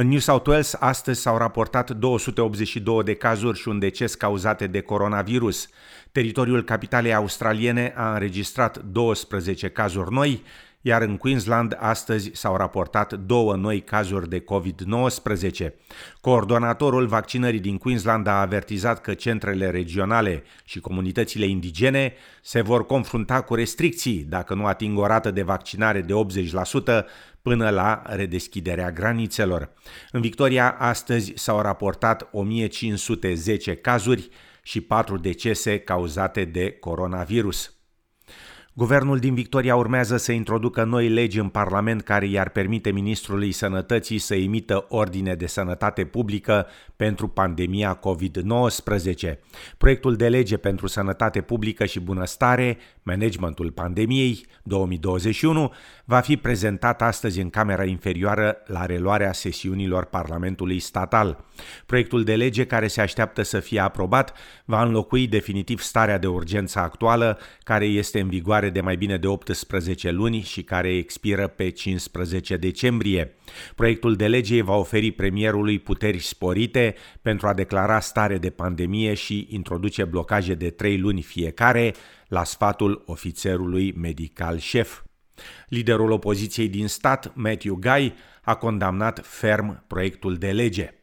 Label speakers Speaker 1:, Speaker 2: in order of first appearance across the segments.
Speaker 1: În New South Wales astăzi s-au raportat 282 de cazuri și un deces cauzate de coronavirus. Teritoriul capitalei australiene a înregistrat 12 cazuri noi, iar în Queensland astăzi s-au raportat două noi cazuri de COVID-19. Coordonatorul vaccinării din Queensland a avertizat că centrele regionale și comunitățile indigene se vor confrunta cu restricții dacă nu ating o rată de vaccinare de 80% până la redeschiderea granițelor. În Victoria astăzi s-au raportat 1510 cazuri și 4 decese cauzate de coronavirus. Guvernul din Victoria urmează să introducă noi legi în Parlament care i-ar permite ministrului sănătății să emită ordine de sănătate publică pentru pandemia COVID-19. Proiectul de lege pentru sănătate publică și bunăstare, managementul pandemiei 2021, va fi prezentat astăzi în Camera Inferioară la reluarea sesiunilor Parlamentului Statal. Proiectul de lege care se așteaptă să fie aprobat va înlocui definitiv starea de urgență actuală care este în vigoare de mai bine de 18 luni și care expiră pe 15 decembrie. Proiectul de lege va oferi premierului puteri sporite pentru a declara stare de pandemie și introduce blocaje de 3 luni fiecare la sfatul ofițerului medical șef. Liderul opoziției din stat, Matthew Guy, a condamnat ferm proiectul de lege.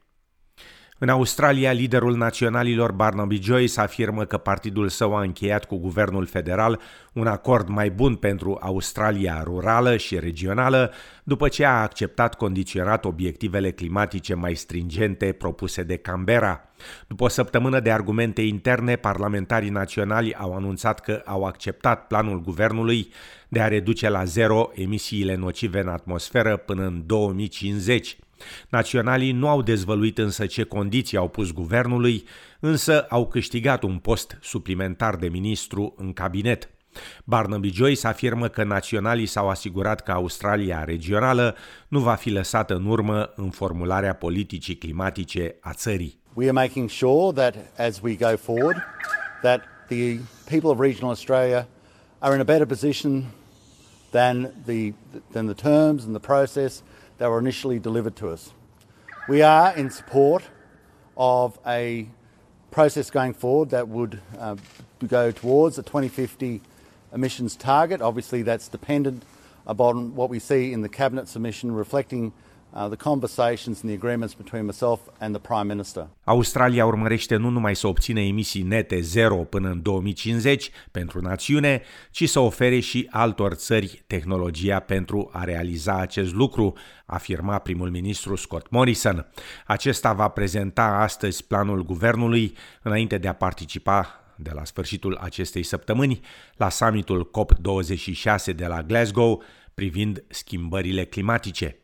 Speaker 1: În Australia, liderul naționalilor Barnaby Joyce afirmă că partidul său a încheiat cu guvernul federal un acord mai bun pentru Australia rurală și regională, după ce a acceptat condiționat obiectivele climatice mai stringente propuse de Canberra. După o săptămână de argumente interne, parlamentarii naționali au anunțat că au acceptat planul guvernului de a reduce la zero emisiile nocive în atmosferă până în 2050. Naționalii nu au dezvăluit însă ce condiții au pus guvernului, însă au câștigat un post suplimentar de ministru în cabinet. Barnaby Joyce afirmă că naționalii s-au asigurat că Australia regională nu va fi lăsată în urmă în formularea politicii climatice a țării.
Speaker 2: We are making sure that as we go forward that the people of regional Australia are in a better position than the than the terms and the process that were initially delivered to us. We are in support of a process going forward that would uh, go towards a 2050 emissions target. Obviously, that's dependent upon what we see in the cabinet submission reflecting Uh, the conversations and the agreements between myself and the Prime Minister.
Speaker 1: Australia urmărește nu numai să obțină emisii nete zero până în 2050 pentru națiune, ci să ofere și altor țări tehnologia pentru a realiza acest lucru, afirma primul ministru Scott Morrison. Acesta va prezenta astăzi planul guvernului înainte de a participa de la sfârșitul acestei săptămâni la summitul COP26 de la Glasgow privind schimbările climatice.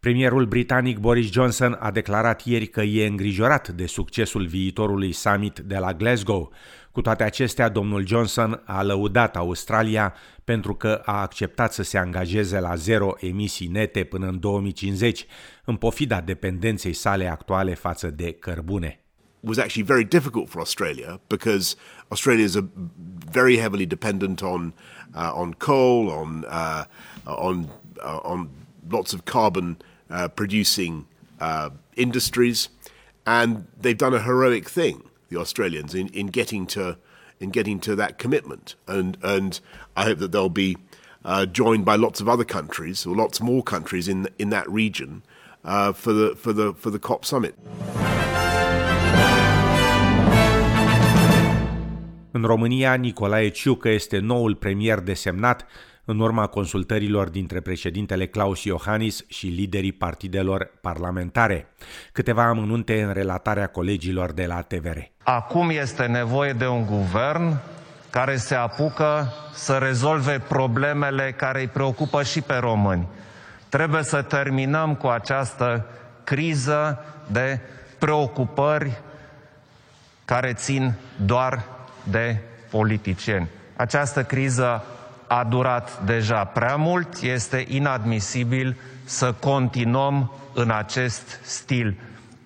Speaker 1: Premierul britanic Boris Johnson a declarat ieri că e îngrijorat de succesul viitorului summit de la Glasgow. Cu toate acestea, domnul Johnson a lăudat Australia pentru că a acceptat să se angajeze la zero emisii nete până în 2050, în pofida dependenței sale actuale față de cărbune.
Speaker 3: was actually very difficult for Australia because Australia is a very heavily dependent on uh, on coal, on uh, on uh, on lots of carbon uh, producing uh, industries, and they've done a heroic thing, the Australians, in, in getting to in getting to that commitment, and and I hope that they'll be uh, joined by lots of other countries or lots more countries in in that region uh, for the for the for the COP summit.
Speaker 1: În România, Nicolae Ciucă este noul premier desemnat în urma consultărilor dintre președintele Claus Iohannis și liderii partidelor parlamentare. Câteva amănunte în relatarea colegilor de la TVR.
Speaker 4: Acum este nevoie de un guvern care se apucă să rezolve problemele care îi preocupă și pe români. Trebuie să terminăm cu această criză de preocupări care țin doar de politicieni. Această criză a durat deja prea mult, este inadmisibil să continuăm în acest stil.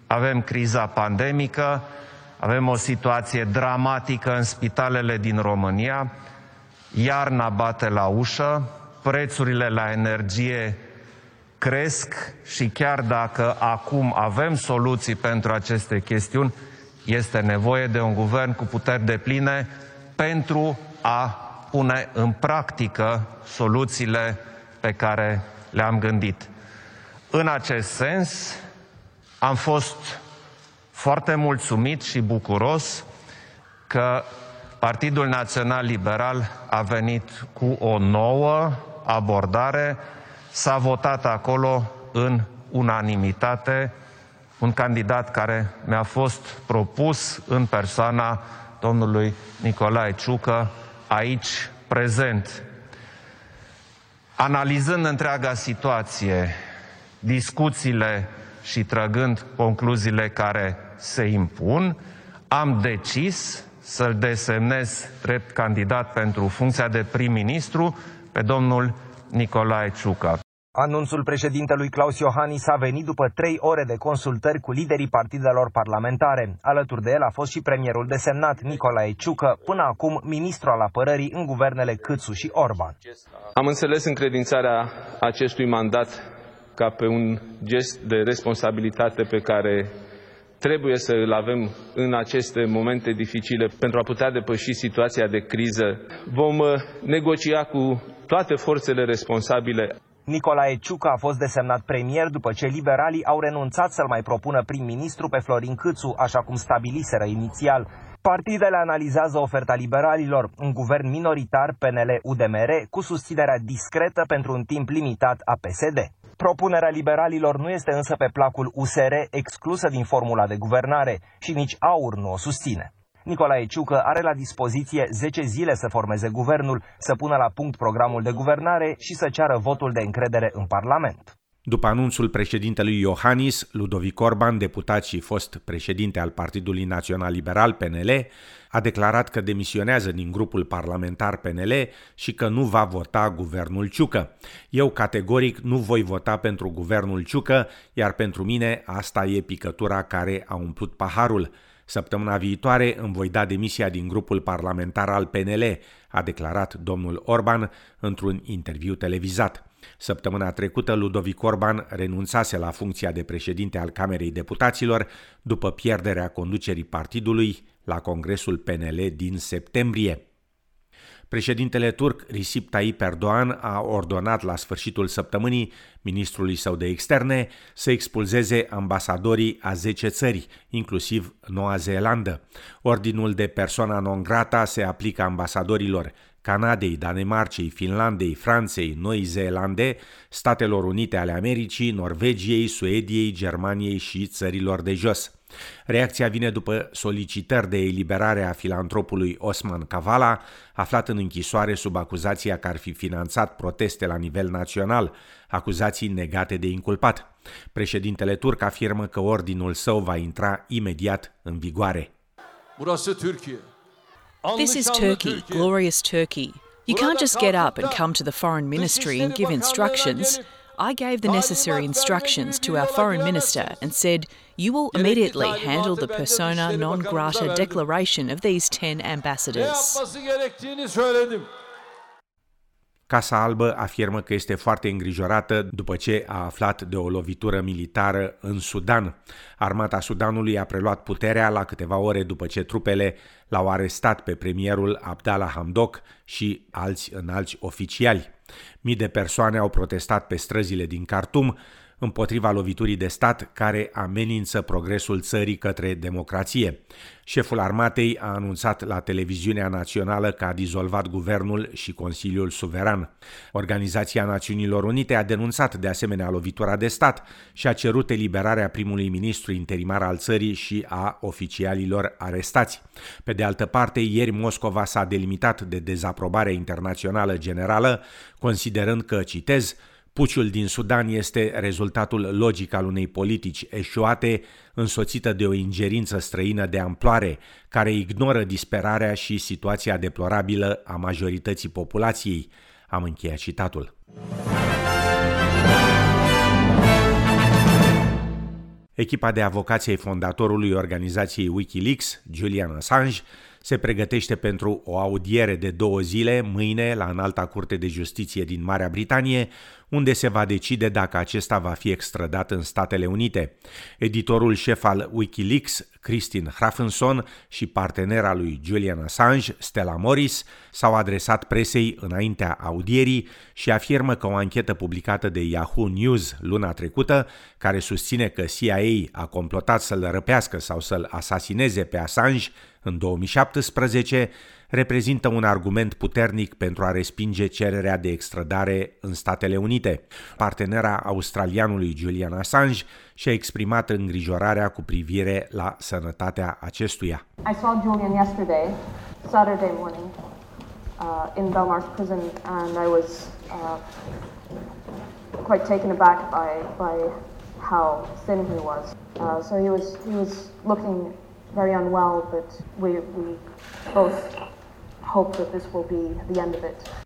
Speaker 4: Avem criza pandemică, avem o situație dramatică în spitalele din România, iarna bate la ușă, prețurile la energie cresc și chiar dacă acum avem soluții pentru aceste chestiuni, este nevoie de un guvern cu puteri de pline pentru a pune în practică soluțiile pe care le-am gândit. În acest sens, am fost foarte mulțumit și bucuros că Partidul Național Liberal a venit cu o nouă abordare, s-a votat acolo în unanimitate un candidat care mi-a fost propus în persoana domnului Nicolae Ciucă, aici prezent. Analizând întreaga situație, discuțiile și trăgând concluziile care se impun, am decis să-l desemnez drept candidat pentru funcția de prim-ministru pe domnul Nicolae Ciucă.
Speaker 5: Anunțul președintelui Claus Iohannis a venit după trei ore de consultări cu liderii partidelor parlamentare. Alături de el a fost și premierul desemnat Nicolae Ciucă, până acum ministru al apărării în guvernele Câțu și Orban.
Speaker 6: Am înțeles încredințarea acestui mandat ca pe un gest de responsabilitate pe care trebuie să îl avem în aceste momente dificile pentru a putea depăși situația de criză. Vom uh, negocia cu toate forțele responsabile
Speaker 5: Nicolae Ciucă a fost desemnat premier după ce liberalii au renunțat să-l mai propună prim-ministru pe Florin Câțu, așa cum stabiliseră inițial. Partidele analizează oferta liberalilor, un guvern minoritar PNL-UDMR cu susținerea discretă pentru un timp limitat a PSD. Propunerea liberalilor nu este însă pe placul USR exclusă din formula de guvernare și nici AUR nu o susține. Nicolae Ciucă are la dispoziție 10 zile să formeze guvernul, să pună la punct programul de guvernare și să ceară votul de încredere în Parlament.
Speaker 1: După anunțul președintelui Iohannis, Ludovic Orban, deputat și fost președinte al Partidului Național Liberal PNL, a declarat că demisionează din grupul parlamentar PNL și că nu va vota guvernul Ciucă. Eu categoric nu voi vota pentru guvernul Ciucă, iar pentru mine asta e picătura care a umplut paharul. Săptămâna viitoare îmi voi da demisia din grupul parlamentar al PNL, a declarat domnul Orban într-un interviu televizat. Săptămâna trecută, Ludovic Orban renunțase la funcția de președinte al Camerei Deputaților după pierderea conducerii partidului la Congresul PNL din septembrie. Președintele turc Recep Tayyip Erdogan a ordonat la sfârșitul săptămânii ministrului său de externe să expulzeze ambasadorii a 10 țări, inclusiv Noua Zeelandă. Ordinul de persoana non grata se aplică ambasadorilor Canadei, Danemarcei, Finlandei, Franței, Noi Zeelande, Statelor Unite ale Americii, Norvegiei, Suediei, Germaniei și țărilor de jos. Reacția vine după solicitări de eliberare a filantropului Osman Kavala, aflat în închisoare sub acuzația că ar fi finanțat proteste la nivel național, acuzații negate de inculpat. Președintele turc afirmă că ordinul său va intra imediat în vigoare.
Speaker 7: This is Turkey, glorious Turkey. You can't just get up and come to the foreign ministry and give instructions. I gave the necessary instructions to our foreign minister and said, You will immediately handle the persona non grata declaration of these 10 ambassadors.
Speaker 1: Casa Albă afirmă că este foarte îngrijorată după ce a aflat de o lovitură militară în Sudan. Armata Sudanului a preluat puterea la câteva ore după ce trupele l-au arestat pe premierul Abdallah Hamdok și alți înalți oficiali. Mii de persoane au protestat pe străzile din Khartoum împotriva loviturii de stat care amenință progresul țării către democrație. Șeful armatei a anunțat la televiziunea națională că a dizolvat guvernul și Consiliul Suveran. Organizația Națiunilor Unite a denunțat de asemenea lovitura de stat și a cerut eliberarea primului ministru interimar al țării și a oficialilor arestați. Pe de altă parte, ieri Moscova s-a delimitat de dezaprobare internațională generală, considerând că, citez, Puciul din Sudan este rezultatul logic al unei politici eșuate, însoțită de o ingerință străină de amploare, care ignoră disperarea și situația deplorabilă a majorității populației. Am încheiat citatul. Echipa de avocație fondatorului organizației Wikileaks, Julian Assange, se pregătește pentru o audiere de două zile mâine la Înalta Curte de Justiție din Marea Britanie, unde se va decide dacă acesta va fi extradat în Statele Unite. Editorul șef al Wikileaks, Christine Hrafenson, și partenera lui Julian Assange, Stella Morris, s-au adresat presei înaintea audierii și afirmă că o anchetă publicată de Yahoo News luna trecută, care susține că CIA a complotat să-l răpească sau să-l asasineze pe Assange în 2017, reprezintă un argument puternic pentru a respinge cererea de extradare în Statele Unite. Partenera australianului Julian Assange și-a exprimat îngrijorarea cu privire la sănătatea acestuia.
Speaker 8: I saw Julian yesterday, Saturday morning, uh, in Belmarsh prison and I was uh, quite taken aback by, by how thin he was. Uh, so he was, he was looking very unwell, but we, we both hope that this will be the end of it.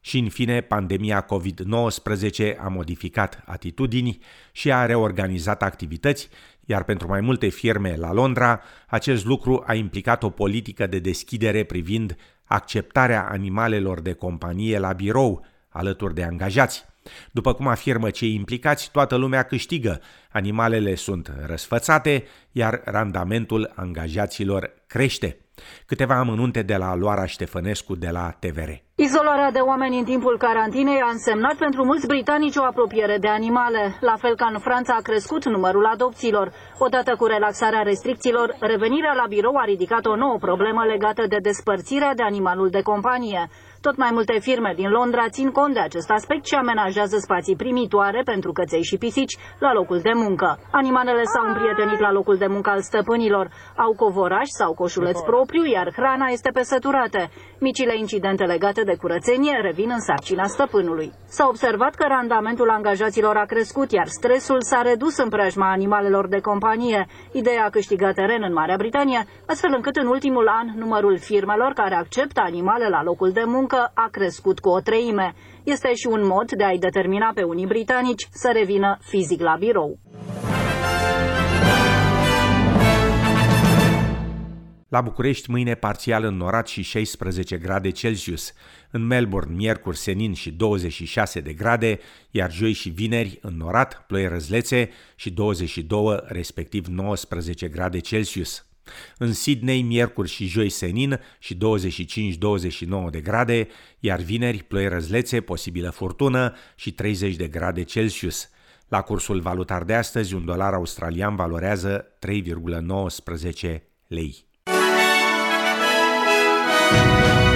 Speaker 1: Și în fine, pandemia COVID-19 a modificat atitudini și a reorganizat activități, iar pentru mai multe firme la Londra, acest lucru a implicat o politică de deschidere privind acceptarea animalelor de companie la birou, alături de angajați. După cum afirmă cei implicați, toată lumea câștigă. Animalele sunt răsfățate, iar randamentul angajaților crește. Câteva amănunte de la Loara Ștefănescu de la TVR.
Speaker 9: Izolarea de oameni în timpul carantinei a însemnat pentru mulți britanici o apropiere de animale. La fel ca în Franța a crescut numărul adopțiilor. Odată cu relaxarea restricțiilor, revenirea la birou a ridicat o nouă problemă legată de despărțirea de animalul de companie. Tot mai multe firme din Londra țin cont de acest aspect și amenajează spații primitoare pentru căței și pisici la locul de muncă. Animalele s-au împrietenit la locul de muncă al stăpânilor, au covoraș sau coșuleț propriu, iar hrana este pe săturate. Micile incidente legate de curățenie revin în sarcina stăpânului. S-a observat că randamentul angajaților a crescut, iar stresul s-a redus în preajma animalelor de companie. Ideea a câștigat teren în Marea Britanie, astfel încât în ultimul an numărul firmelor care acceptă animale la locul de muncă muncă a crescut cu o treime. Este și un mod de a-i determina pe unii britanici să revină fizic la birou.
Speaker 1: La București, mâine parțial înnorat și 16 grade Celsius. În Melbourne, miercuri, senin și 26 de grade, iar joi și vineri, înnorat, ploi răzlețe și 22, respectiv 19 grade Celsius. În Sydney, miercuri și joi senin și 25-29 de grade, iar vineri ploi răzlețe, posibilă furtună și 30 de grade Celsius. La cursul valutar de astăzi, un dolar australian valorează 3,19 lei. Thank you.